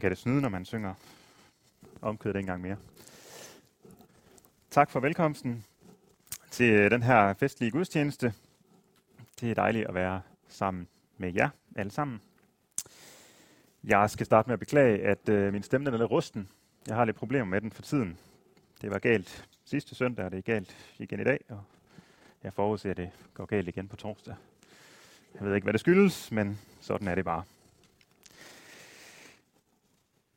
kan det snyde, når man synger omkødet en gang mere. Tak for velkomsten til øh, den her festlige gudstjeneste. Det er dejligt at være sammen med jer alle sammen. Jeg skal starte med at beklage, at øh, min stemme er lidt rusten. Jeg har lidt problemer med den for tiden. Det var galt sidste søndag, og det er galt igen i dag, og jeg forudser, at det går galt igen på torsdag. Jeg ved ikke, hvad det skyldes, men sådan er det bare.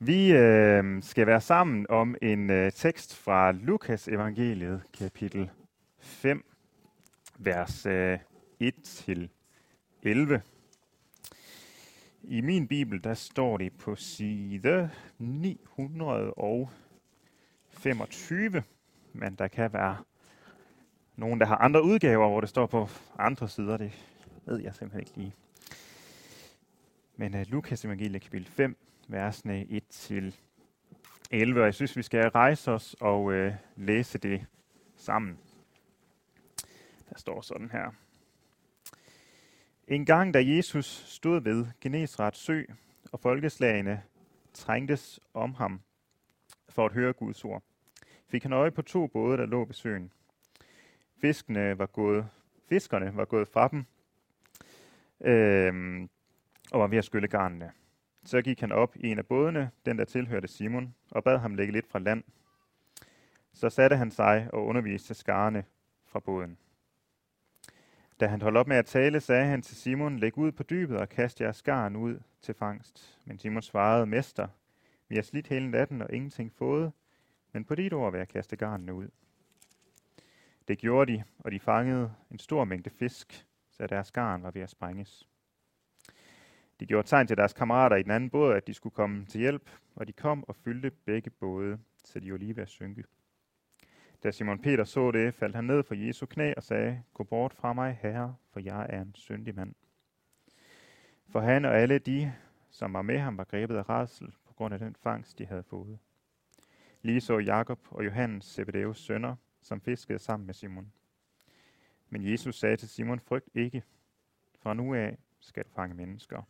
Vi øh, skal være sammen om en øh, tekst fra Lukas evangeliet, kapitel 5, vers øh, 1-11. I min bibel, der står det på side 925, men der kan være nogen, der har andre udgaver, hvor det står på andre sider. Det ved jeg simpelthen ikke lige. Men øh, Lukas evangeliet kapitel 5, versene 1 til 11, og jeg synes, vi skal rejse os og øh, læse det sammen. Der står sådan her. En gang, da Jesus stod ved Genesrets sø, og folkeslagene trængtes om ham for at høre Guds ord, fik han øje på to både, der lå ved søen. Fiskene var gået, fiskerne var gået fra dem, øh, og var ved at skylle garnene. Så gik han op i en af bådene, den der tilhørte Simon, og bad ham lægge lidt fra land. Så satte han sig og underviste skarne fra båden. Da han holdt op med at tale, sagde han til Simon, læg ud på dybet og kast jeres skarn ud til fangst. Men Simon svarede, Mester, vi har slidt hele natten og ingenting fået, men på dit ord vil jeg kaste garnene ud. Det gjorde de, og de fangede en stor mængde fisk, så deres garn var ved at sprænges. De gjorde tegn til deres kammerater i den anden båd, at de skulle komme til hjælp, og de kom og fyldte begge både, så de var lige ved at synke. Da Simon Peter så det, faldt han ned for Jesu knæ og sagde, Gå bort fra mig, Herre, for jeg er en syndig mand. For han og alle de, som var med ham, var grebet af rædsel på grund af den fangst, de havde fået. Lige så Jakob og Johannes, Zebedeus sønner, som fiskede sammen med Simon. Men Jesus sagde til Simon, frygt ikke. Fra nu af skal du fange mennesker.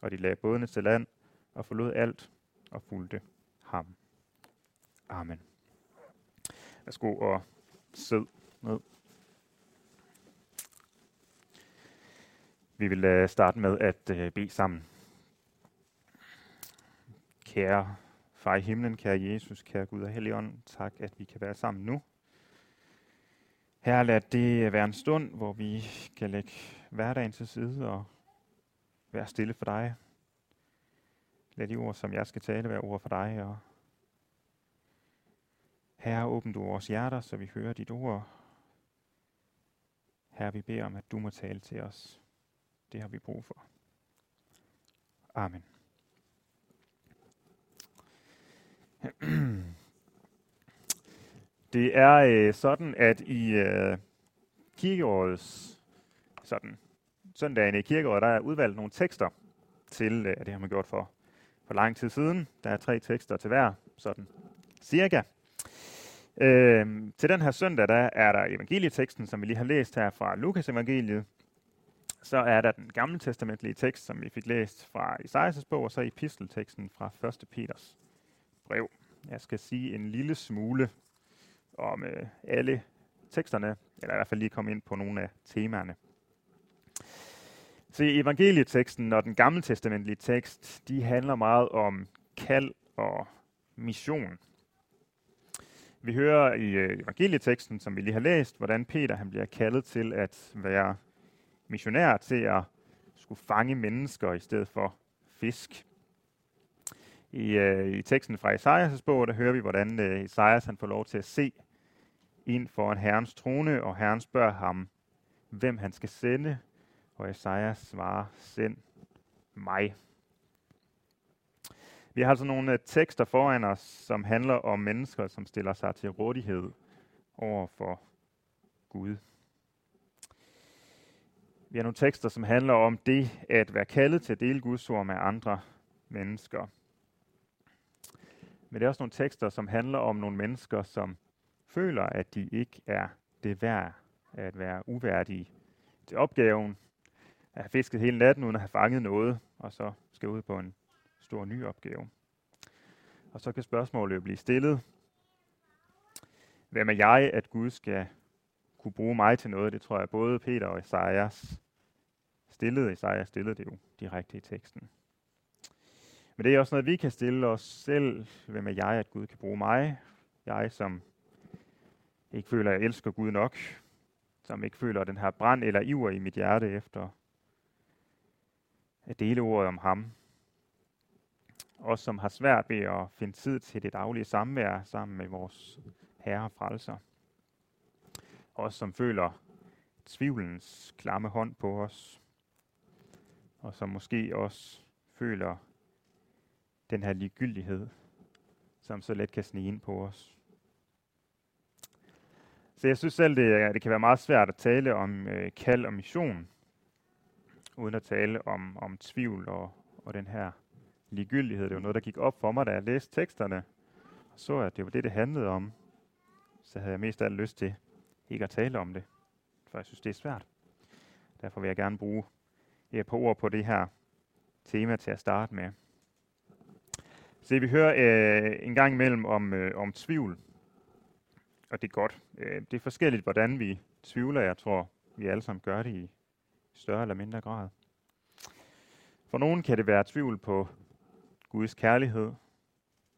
Og de lagde bådene til land og forlod alt og fulgte ham. Amen. Værsgo og sid ned. Vi vil øh, starte med at øh, bede sammen. Kære far i himlen, kære Jesus, kære Gud og Helligånd, tak, at vi kan være sammen nu. Herre, lad det være en stund, hvor vi kan lægge hverdagen til side og være stille for dig. Lad de ord, som jeg skal tale, være ord for dig, og Herre, åbn du vores hjerter, så vi hører dit ord. Herre, vi beder om, at du må tale til os. Det har vi brug for. Amen. Det er øh, sådan, at i øh, kirkeårets sådan, søndagen i kirkeåret, der er udvalgt nogle tekster til, øh, det har man gjort for, for lang tid siden. Der er tre tekster til hver, sådan cirka. Øh, til den her søndag, der er der evangelieteksten, som vi lige har læst her fra Lukas evangeliet. Så er der den gamle testamentlige tekst, som vi fik læst fra Isaias' bog, og så epistelteksten fra 1. Peters brev. Jeg skal sige en lille smule om øh, alle teksterne, eller i hvert fald lige komme ind på nogle af temaerne. Se, evangelieteksten og den gamle testamentlige tekst, de handler meget om kald og mission. Vi hører i øh, evangelieteksten, som vi lige har læst, hvordan Peter han bliver kaldet til at være missionær til at skulle fange mennesker i stedet for fisk. I, øh, i teksten fra Esajas bog, der hører vi, hvordan øh, Esajas han får lov til at se ind for en herrens trone, og herren spørger ham, hvem han skal sende, og Esajas svarer, send mig. Vi har altså nogle øh, tekster foran os, som handler om mennesker, som stiller sig til rådighed over for Gud. Vi har nogle tekster, som handler om det at være kaldet til at dele Guds ord med andre mennesker. Men det er også nogle tekster, som handler om nogle mennesker, som føler, at de ikke er det værd at være uværdige til opgaven, at have fisket hele natten uden at have fanget noget, og så skal ud på en stor ny opgave. Og så kan spørgsmålet jo blive stillet. Hvem er jeg, at Gud skal kunne bruge mig til noget? Det tror jeg både Peter og Esajas stillede. Esajas stillede det jo direkte i teksten. Men det er også noget, vi kan stille os selv. Hvem er jeg, at Gud kan bruge mig? Jeg, som ikke føler, at jeg elsker Gud nok. Som ikke føler den her brand eller iver i mit hjerte efter at dele ordet om ham. Os, som har svært ved at finde tid til det daglige samvær sammen med vores herre og frelser. Os, som føler tvivlens klamme hånd på os. Og som måske også føler den her ligegyldighed, som så let kan snige ind på os. Så jeg synes selv, det, det kan være meget svært at tale om øh, kald og mission, uden at tale om, om tvivl og, og den her ligegyldighed. Det var noget, der gik op for mig, da jeg læste teksterne, og så at det var det, det handlede om. Så havde jeg mest af alt lyst til ikke at tale om det, for jeg synes, det er svært. Derfor vil jeg gerne bruge et par ord på det her tema til at starte med. Se, vi hører øh, en gang imellem om, øh, om tvivl, og det er godt. Øh, det er forskelligt, hvordan vi tvivler. Jeg tror, vi alle sammen gør det i større eller mindre grad. For nogen kan det være tvivl på Guds kærlighed.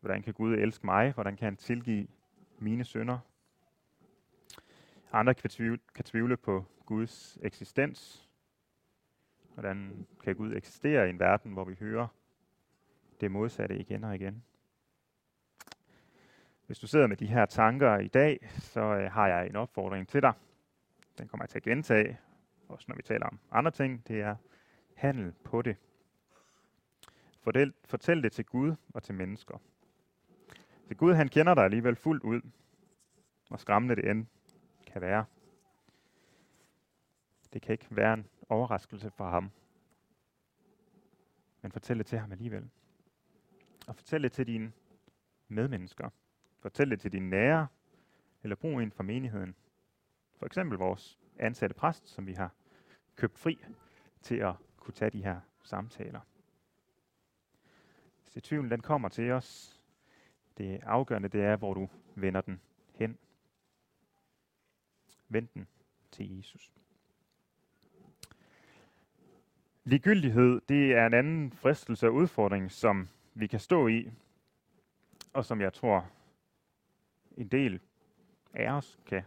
Hvordan kan Gud elske mig? Hvordan kan han tilgive mine synder? Andre kan tvivle, kan tvivle på Guds eksistens. Hvordan kan Gud eksistere i en verden, hvor vi hører det modsatte igen og igen? Hvis du sidder med de her tanker i dag, så øh, har jeg en opfordring til dig. Den kommer jeg til at gentage, også når vi taler om andre ting. Det er handel på det. Fortæl, fortæl det til Gud og til mennesker. Så Gud han kender dig alligevel fuldt ud, hvor skræmmende det end kan være. Det kan ikke være en overraskelse for ham. Men fortæl det til ham alligevel. Og fortæl det til dine medmennesker. Fortæl det til dine nære, eller brug en for menigheden. For eksempel vores ansatte præst, som vi har købt fri til at kunne tage de her samtaler. Så tvivlen den kommer til os. Det afgørende det er, hvor du vender den hen. Vend den til Jesus. Ligegyldighed, det er en anden fristelse og udfordring, som vi kan stå i, og som jeg tror, en del af os kan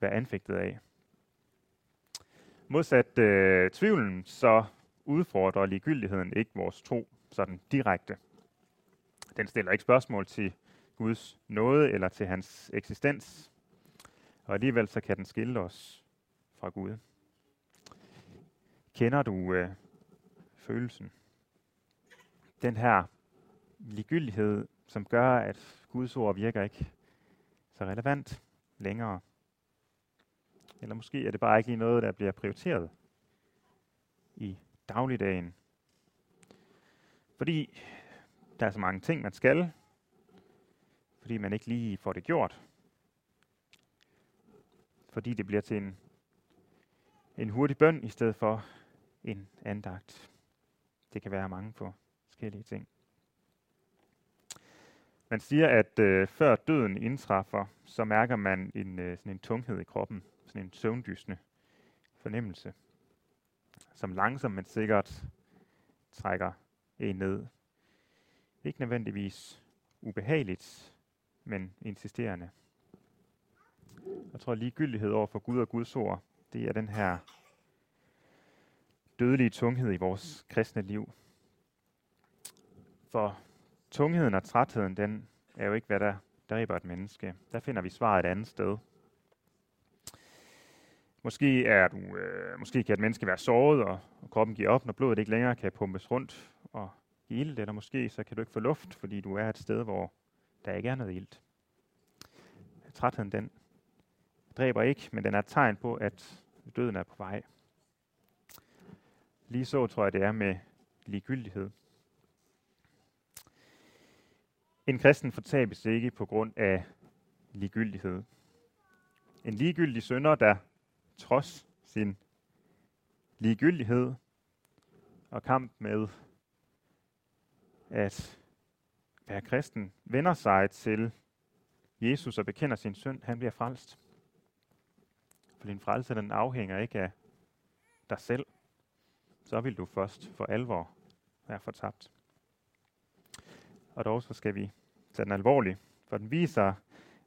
være anfægtet af. Modsat øh, tvivlen, så udfordrer ligegyldigheden ikke vores tro sådan direkte. Den stiller ikke spørgsmål til Guds nåde eller til hans eksistens, og alligevel så kan den skille os fra Gud. Kender du øh, følelsen? Den her ligegyldighed, som gør, at Guds ord virker ikke så relevant længere. Eller måske er det bare ikke lige noget, der bliver prioriteret i dagligdagen. Fordi der er så mange ting, man skal, fordi man ikke lige får det gjort. Fordi det bliver til en, en hurtig bøn i stedet for en andagt. Det kan være mange forskellige ting. Man siger, at øh, før døden indtræffer, så mærker man en, øh, sådan en tunghed i kroppen, sådan en søvndysende fornemmelse, som langsomt men sikkert trækker en ned. Ikke nødvendigvis ubehageligt, men insisterende. Jeg tror, ligegyldighed over for Gud og Guds ord, det er den her dødelige tunghed i vores kristne liv. For tungheden og trætheden, den er jo ikke, hvad der dræber et menneske. Der finder vi svaret et andet sted. Måske, er du, øh, måske kan et menneske være såret, og, og kroppen giver op, når blodet ikke længere kan pumpes rundt og give ild, eller måske så kan du ikke få luft, fordi du er et sted, hvor der ikke er noget ilt. Trætheden, den dræber ikke, men den er et tegn på, at døden er på vej. Lige så tror jeg, det er med ligegyldighed. En kristen fortabes ikke på grund af ligegyldighed. En ligegyldig sønder, der trods sin ligegyldighed og kamp med at være kristen, vender sig til Jesus og bekender sin synd, han bliver frelst. For din frelse, den afhænger ikke af dig selv. Så vil du først for alvor være fortabt. Og dog så skal vi tage den alvorligt, for den viser,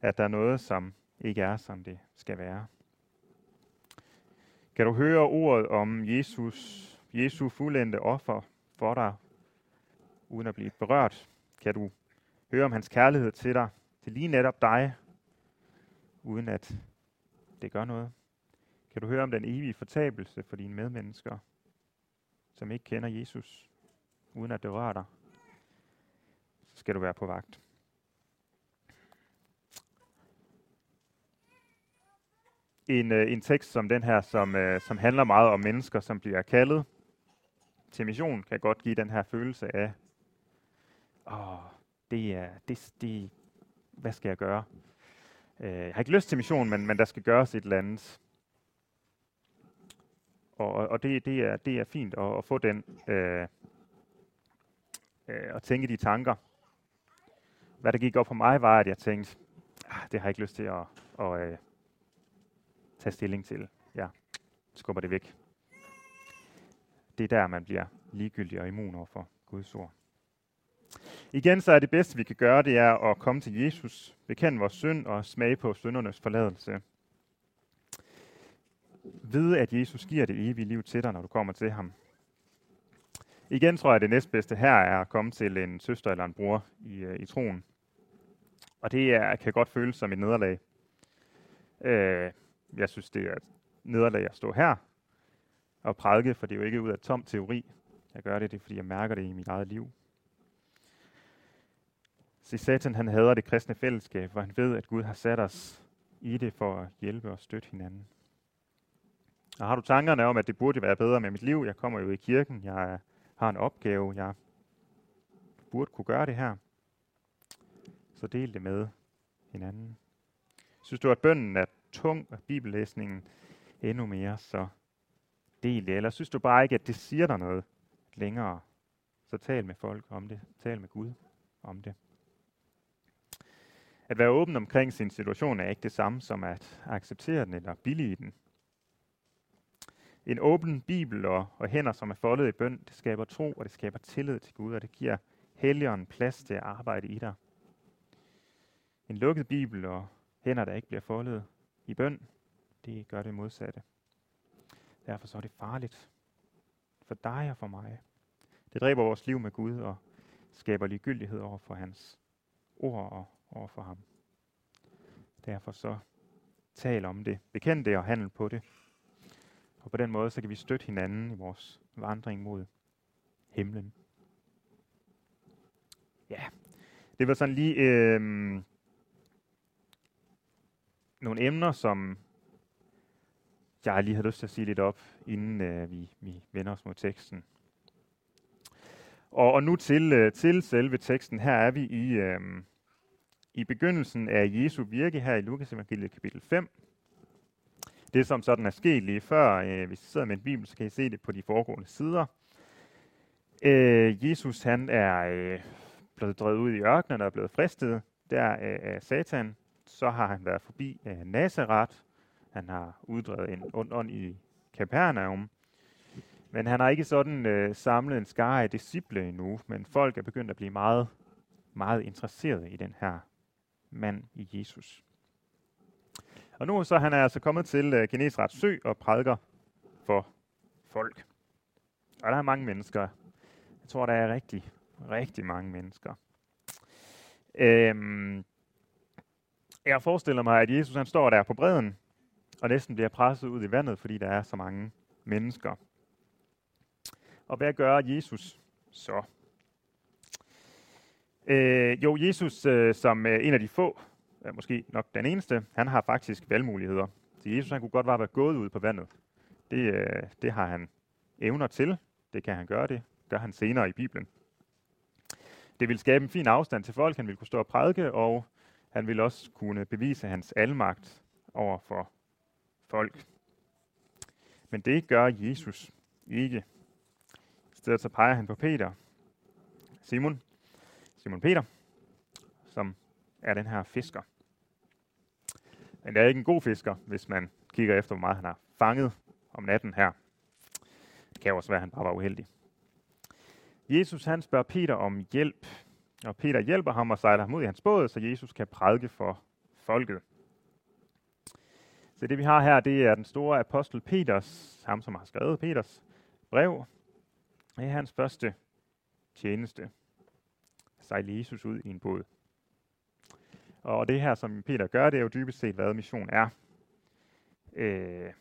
at der er noget, som ikke er, som det skal være. Kan du høre ordet om Jesus, Jesu fuldendte offer for dig, uden at blive berørt? Kan du høre om hans kærlighed til dig, til lige netop dig, uden at det gør noget? Kan du høre om den evige fortabelse for dine medmennesker, som ikke kender Jesus, uden at det rører dig? Så skal du være på vagt. En, øh, en tekst som den her, som, øh, som handler meget om mennesker, som bliver kaldet til mission, kan godt give den her følelse af, åh, det er, det, det, hvad skal jeg gøre? Øh, jeg har ikke lyst til mission, men, men der skal gøres et eller andet. Og, og det, det, er, det er fint at, at få den, øh, øh, at tænke de tanker. Hvad der gik op for mig, var, at jeg tænkte, ah, det har jeg ikke lyst til at, at, at tage stilling til. Ja, skubber det væk. Det er der, man bliver ligegyldig og immun over for Guds ord. Igen så er det bedste, vi kan gøre, det er at komme til Jesus, bekende vores synd og smage på syndernes forladelse. Vide, at Jesus giver det evige liv til dig, når du kommer til ham. Igen tror jeg, at det næstbedste her er at komme til en søster eller en bror i, øh, i troen. Og det er, kan godt føles som et nederlag. Øh, jeg synes, det er et nederlag at stå her og prædike, for det er jo ikke ud af tom teori. Jeg gør det, det er, fordi jeg mærker det i mit eget liv. Se, Satan han hader det kristne fællesskab, hvor han ved, at Gud har sat os i det for at hjælpe og støtte hinanden. Og har du tankerne om, at det burde være bedre med mit liv? Jeg kommer jo i kirken, jeg har en opgave, jeg burde kunne gøre det her. Så del det med hinanden. Synes du, at bønden er tung af bibellæsningen endnu mere, så del det. Eller synes du bare ikke, at det siger dig noget længere, så tal med folk om det. Tal med Gud om det. At være åben omkring sin situation er ikke det samme som at acceptere den eller billige den. En åben bibel og, og hænder, som er foldet i bøn, det skaber tro, og det skaber tillid til Gud, og det giver helligånden plads til at arbejde i dig. En lukket bibel og hænder, der ikke bliver foldet, i bøn, det gør det modsatte. Derfor så er det farligt for dig og for mig. Det dræber vores liv med Gud og skaber ligegyldighed over for hans ord og over for ham. Derfor så tal om det, bekend det og handle på det. Og på den måde så kan vi støtte hinanden i vores vandring mod himlen. Ja, det var sådan lige øh, nogle emner, som jeg lige har lyst til at sige lidt op, inden øh, vi, vi vender os mod teksten. Og, og nu til, øh, til selve teksten. Her er vi i, øh, i begyndelsen af Jesu virke her i Lukas evangeliet kapitel 5. Det som sådan er sket lige før, øh, hvis I sidder med en bibel, så kan I se det på de foregående sider. Øh, Jesus han er øh, blevet drevet ud i ørkenen og er blevet fristet der øh, af Satan så har han været forbi øh, Nazareth. Han har uddrevet en ond ånd i Capernaum. Men han har ikke sådan øh, samlet en skare af disciple endnu, men folk er begyndt at blive meget, meget interesserede i den her mand i Jesus. Og nu så han er altså kommet til øh, Genesrets sø og prædiker for folk. Og der er mange mennesker. Jeg tror, der er rigtig, rigtig mange mennesker. Øhm, jeg forestiller mig, at Jesus han står der på bredden, og næsten bliver presset ud i vandet, fordi der er så mange mennesker. Og hvad gør Jesus så? Øh, jo, Jesus øh, som øh, en af de få, øh, måske nok den eneste, han har faktisk valgmuligheder. Så Jesus han kunne godt bare være gået ud på vandet. Det, øh, det har han evner til. Det kan han gøre det. Gør han senere i Bibelen. Det vil skabe en fin afstand til folk. Han vil kunne stå og prædike, og han vil også kunne bevise hans almagt over for folk. Men det gør Jesus ikke. I stedet så peger han på Peter. Simon, Simon Peter, som er den her fisker. Men det er ikke en god fisker, hvis man kigger efter, hvor meget han har fanget om natten her. Det kan også være, at han bare var uheldig. Jesus han spørger Peter om hjælp, og Peter hjælper ham og sejler ham ud i hans båd, så Jesus kan prædike for folket. Så det vi har her, det er den store apostel Peters, ham som har skrevet Peters brev. Det er hans første tjeneste. Sejle Jesus ud i en båd. Og det her, som Peter gør, det er jo dybest set, hvad mission er. Øh,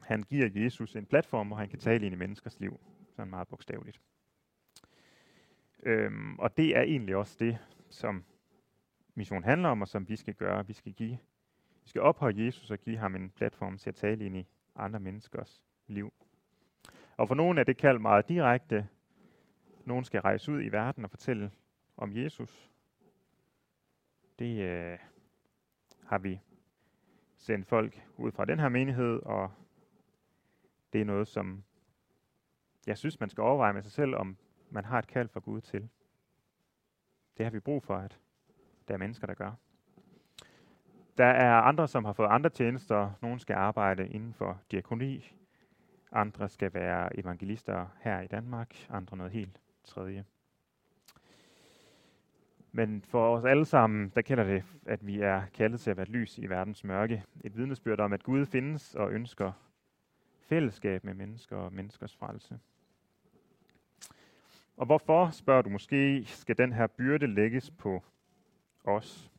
han giver Jesus en platform, hvor han kan tale ind i menneskers liv. Sådan meget bogstaveligt. Øhm, og det er egentlig også det, som mission handler om, og som vi skal gøre. Vi skal give, vi skal ophøje Jesus og give ham en platform til at tale ind i andre menneskers liv. Og for nogle er det kaldt meget direkte. Nogen skal rejse ud i verden og fortælle om Jesus. Det øh, har vi sendt folk ud fra den her menighed, og det er noget, som jeg synes, man skal overveje med sig selv, om man har et kald fra Gud til. Det har vi brug for, at der er mennesker, der gør. Der er andre, som har fået andre tjenester. Nogle skal arbejde inden for diakoni. Andre skal være evangelister her i Danmark. Andre noget helt tredje. Men for os alle sammen, der kender det, at vi er kaldet til at være lys i verdens mørke. Et vidnesbyrd om, at Gud findes og ønsker fællesskab med mennesker og menneskers frelse. Og hvorfor, spørger du måske, skal den her byrde lægges på os?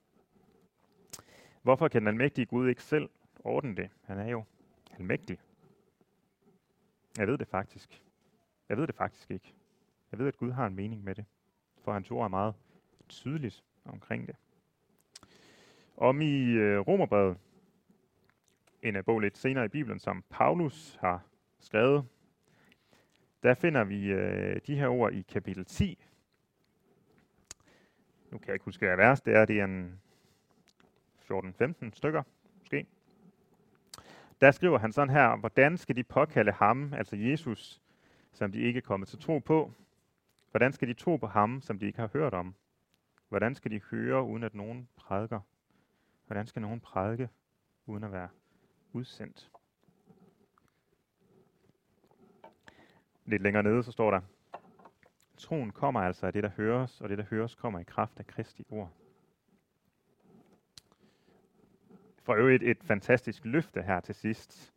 Hvorfor kan den almægtige Gud ikke selv ordne det? Han er jo almægtig. Jeg ved det faktisk. Jeg ved det faktisk ikke. Jeg ved, at Gud har en mening med det, for hans ord er meget tydeligt omkring det. Om i øh, Romerbrevet, en bog lidt senere i Bibelen, som Paulus har skrevet, der finder vi øh, de her ord i kapitel 10. Nu kan jeg ikke huske, hvad vers det er. Det er en 14-15 stykker, måske. Der skriver han sådan her, hvordan skal de påkalde ham, altså Jesus, som de ikke er kommet til tro på? Hvordan skal de tro på ham, som de ikke har hørt om? Hvordan skal de høre, uden at nogen prædiker? Hvordan skal nogen prædike, uden at være udsendt? Lidt længere nede, så står der, Troen kommer altså af det, der høres, og det, der høres, kommer i kraft af Kristi ord. For øvrigt et, et fantastisk løfte her til sidst.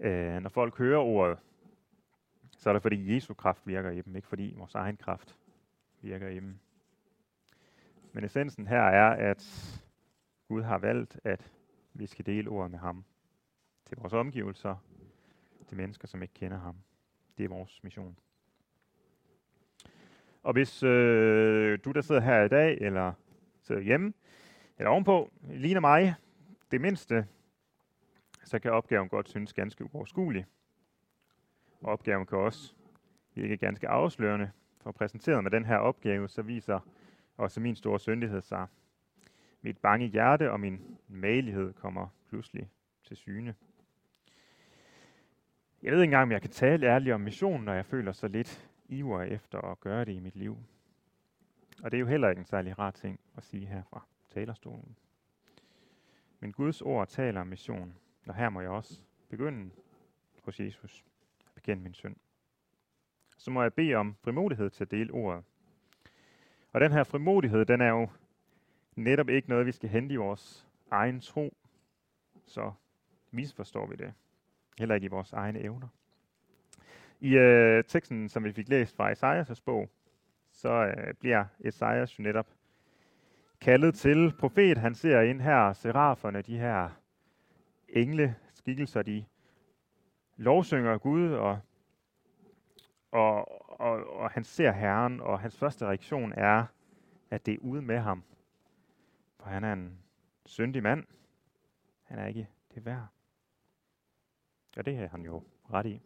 Øh, når folk hører ordet, så er det fordi Jesu kraft virker i dem, ikke fordi vores egen kraft virker i dem. Men essensen her er, at Gud har valgt, at vi skal dele ordet med ham til vores omgivelser, til mennesker, som ikke kender ham. Det er vores mission. Og hvis øh, du, der sidder her i dag, eller sidder hjemme, eller ovenpå, ligner mig det mindste, så kan opgaven godt synes ganske uoverskuelig. Og opgaven kan også virke ganske afslørende. For præsenteret med den her opgave, så viser også min store syndighed sig. Mit bange hjerte og min malighed kommer pludselig til syne. Jeg ved ikke engang, om jeg kan tale ærligt om missionen, når jeg føler så lidt iver efter at gøre det i mit liv. Og det er jo heller ikke en særlig rar ting at sige her fra talerstolen. Men Guds ord taler om mission, og her må jeg også begynde hos Jesus at bekende min synd. Så må jeg bede om frimodighed til at dele ordet. Og den her frimodighed, den er jo netop ikke noget, vi skal hente i vores egen tro. Så misforstår vi det heller ikke i vores egne evner. I øh, teksten, som vi fik læst fra Esajas bog, så øh, bliver Esajas jo netop kaldet til profet. Han ser ind her, seraferne, de her engle skikkelser, de lovsynger Gud, og, og, og, og han ser Herren, og hans første reaktion er, at det er ude med ham. For han er en syndig mand. Han er ikke det værd. Ja, det har han jo ret i.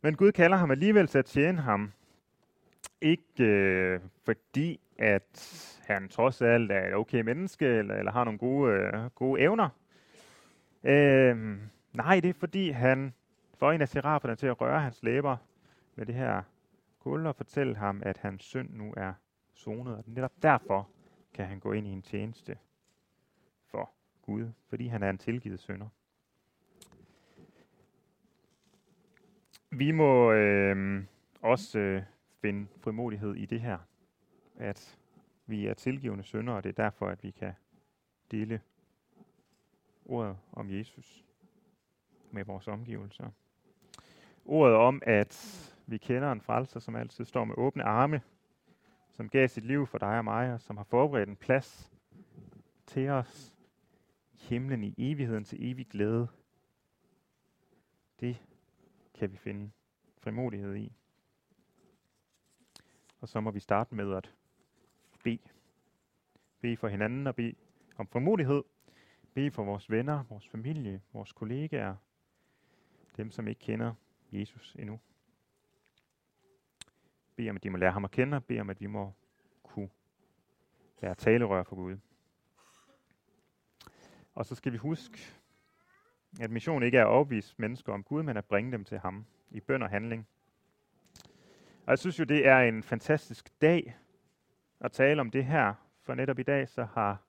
Men Gud kalder ham alligevel til at tjene ham. Ikke øh, fordi, at han trods alt er et okay menneske, eller, eller har nogle gode, øh, gode evner. Øh, nej, det er fordi, han får en af seraferne til at røre hans læber med det her guld og fortælle ham, at hans synd nu er sonet. Og netop derfor kan han gå ind i en tjeneste for Gud, fordi han er en tilgivet sønder. Vi må øh, også øh, finde frimodighed i det her, at vi er tilgivende sønder, og det er derfor, at vi kan dele ordet om Jesus med vores omgivelser. Ordet om, at vi kender en frelser, som altid står med åbne arme, som gav sit liv for dig og mig, og som har forberedt en plads til os i himlen i evigheden til evig glæde. Det kan vi finde frimodighed i. Og så må vi starte med at bede. Bede for hinanden og bede om frimodighed. Bede for vores venner, vores familie, vores kollegaer, dem som ikke kender Jesus endnu. Bed om, at de må lære ham at kende, og bed om, at vi må kunne være talerør for Gud. Og så skal vi huske, at mission ikke er at overbevise mennesker om Gud, men at bringe dem til ham i bøn og handling. Og jeg synes jo, det er en fantastisk dag at tale om det her, for netop i dag så har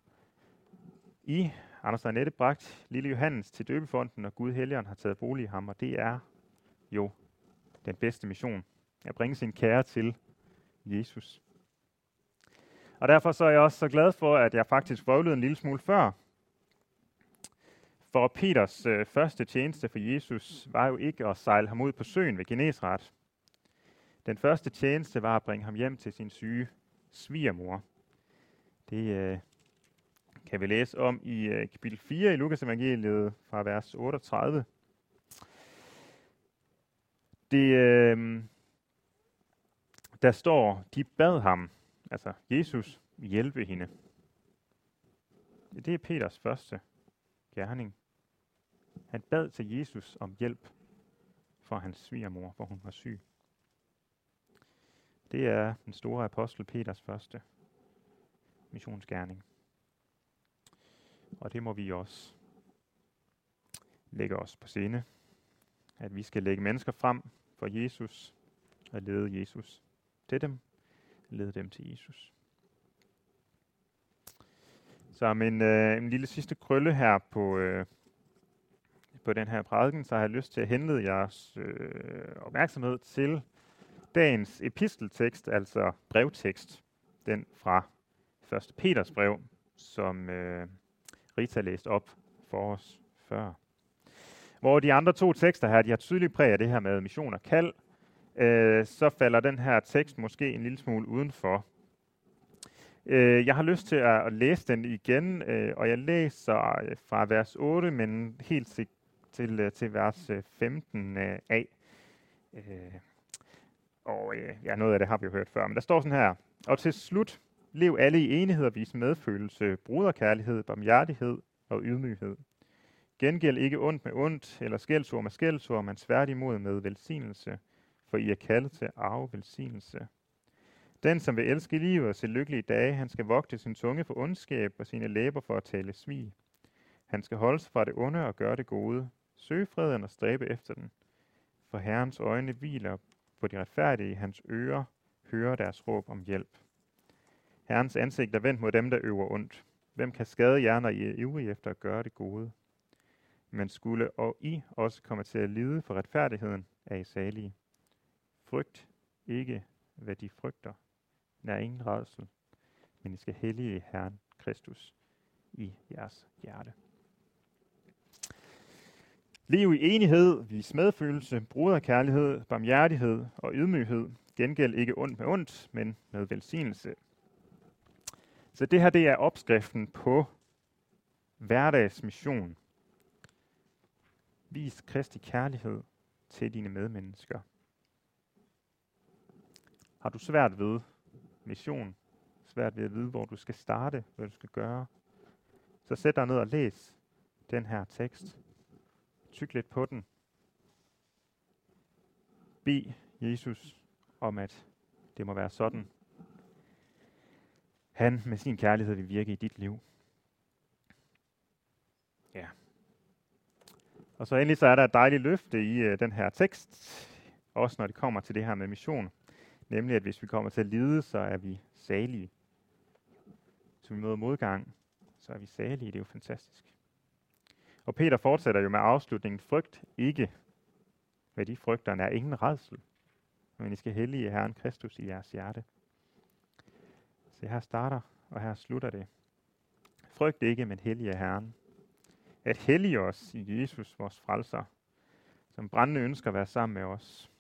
I, Anders og Annette, bragt lille Johannes til døbefonden, og Gud Helligånd har taget bolig i ham, og det er jo den bedste mission, at bringe sin kære til Jesus. Og derfor så er jeg også så glad for, at jeg faktisk vrøvlede en lille smule før. For Peters øh, første tjeneste for Jesus var jo ikke at sejle ham ud på søen ved Genesret. Den første tjeneste var at bringe ham hjem til sin syge svigermor. Det øh, kan vi læse om i øh, kapitel 4 i Lukas evangeliet fra vers 38. Det, øh, der står, de bad ham, altså Jesus, hjælpe hende. Det er Peters første gerning. Han bad til Jesus om hjælp for hans svigermor, hvor hun var syg. Det er den store apostel Peters første missionsgerning. Og det må vi også lægge os på scene, at vi skal lægge mennesker frem for Jesus og lede Jesus til dem, lede dem til Jesus. Så en, øh, en lille sidste krølle her på, øh, på den her prædiken, så har jeg lyst til at henlede jeres øh, opmærksomhed til dagens episteltekst, altså brevtekst, den fra 1. Peters brev, som øh, Rita læste op for os før. Hvor de andre to tekster her, de har tydeligt præg af det her med mission og kald, øh, så falder den her tekst måske en lille smule udenfor. Øh, jeg har lyst til at, at læse den igen, øh, og jeg læser øh, fra vers 8, men helt til, til, øh, til vers 15 øh, øh af. Øh, og øh, ja, noget af det har vi jo hørt før, men der står sådan her. Og til slut, lev alle i enighed og vis medfølelse, bruderkærlighed, barmhjertighed og ydmyghed. Gengæld ikke ondt med ondt, eller skældsord med skældsord, men tværtimod med velsignelse, for I er kaldet til at arve velsignelse. Den, som vil elske livet og se lykkelige dage, han skal vogte sin tunge for ondskab og sine læber for at tale svig. Han skal holde sig fra det onde og gøre det gode. Søge freden og stræbe efter den. For Herrens øjne hviler på de retfærdige, hans ører hører deres råb om hjælp. Herrens ansigt er vendt mod dem, der øver ondt. Hvem kan skade jer, når I er ivrige efter at gøre det gode? Men skulle og I også komme til at lide for retfærdigheden, er I salige. Frygt ikke, hvad de frygter. Nær ingen rædsel, men I skal hellige Herren Kristus i jeres hjerte. Lev i enighed, vis medfølelse, bruderkærlighed, barmhjertighed og ydmyghed. Gengæld ikke ondt med ondt, men med velsignelse. Så det her det er opskriften på hverdagsmission. Vis Kristi kærlighed til dine medmennesker. Har du svært ved mission, svært ved at vide, hvor du skal starte, hvad du skal gøre, så sæt dig ned og læs den her tekst. Tyk lidt på den. Bed Jesus om, at det må være sådan. Han med sin kærlighed vil virke i dit liv. Ja. Og så endelig så er der et dejligt løfte i øh, den her tekst, også når det kommer til det her med mission. Nemlig, at hvis vi kommer til at lide, så er vi salige. Så vi møder modgang, så er vi salige. Det er jo fantastisk. Og Peter fortsætter jo med afslutningen. Frygt ikke, hvad de frygter, er ingen redsel. Men I skal hellige Herren Kristus i jeres hjerte. Så her starter, og her slutter det. Frygt ikke, men hellige Herren. At hellige os i Jesus, vores frelser, som brændende ønsker at være sammen med os.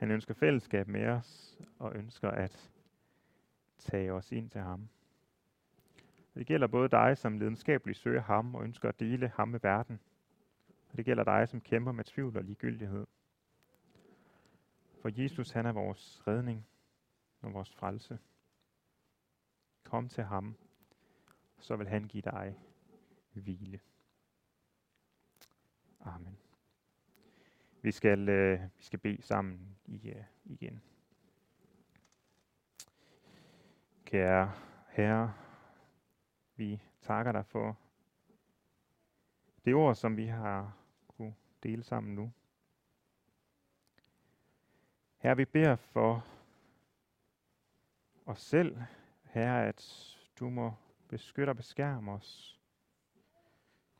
Han ønsker fællesskab med os, og ønsker at tage os ind til ham. Det gælder både dig, som lidenskabeligt søger ham og ønsker at dele ham med verden. Og det gælder dig, som kæmper med tvivl og ligegyldighed. For Jesus, han er vores redning og vores frelse. Kom til ham, så vil han give dig hvile. Amen. Vi skal, øh, vi skal bede sammen i, øh, igen. Kære Herre, vi takker dig for det ord, som vi har kunne dele sammen nu. Her vi beder for os selv, Herre, at du må beskytte og beskærme os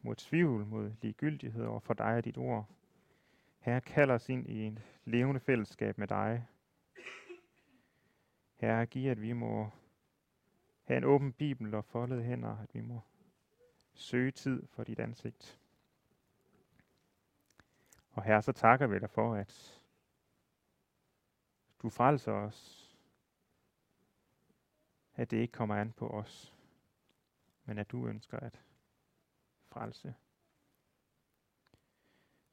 mod tvivl, mod ligegyldighed over for dig og dit ord. Herre, kald os ind i et levende fællesskab med dig. Herre, giv, at vi må have en åben bibel og foldede hænder, at vi må søge tid for dit ansigt. Og herre, så takker vi dig for, at du frelser os, at det ikke kommer an på os, men at du ønsker at frelse.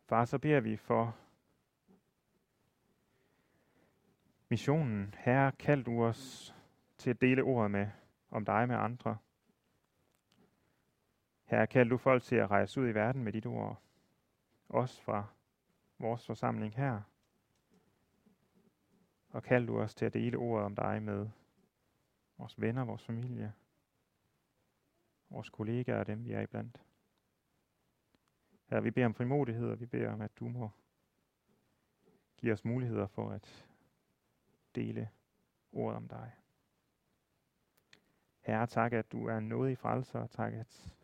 Far, så beder vi for missionen. Herre, kald du os til at dele ordet med om dig med andre. Herre, kald du folk til at rejse ud i verden med dit ord. Os fra vores forsamling her. Og kald du os til at dele ordet om dig med vores venner, vores familie, vores kollegaer og dem, vi er iblandt. Herre, vi beder om frimodighed, og vi beder om, at du må give os muligheder for at dele ordet om dig. Herre, tak, at du er noget i frelser, tak, at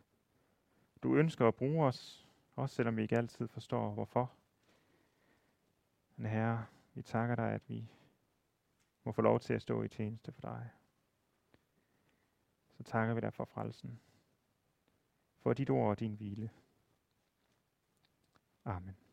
du ønsker at bruge os, også selvom vi ikke altid forstår, hvorfor. Men Herre, vi takker dig, at vi må få lov til at stå i tjeneste for dig. Så takker vi dig for frelsen, for dit ord og din hvile. Amen.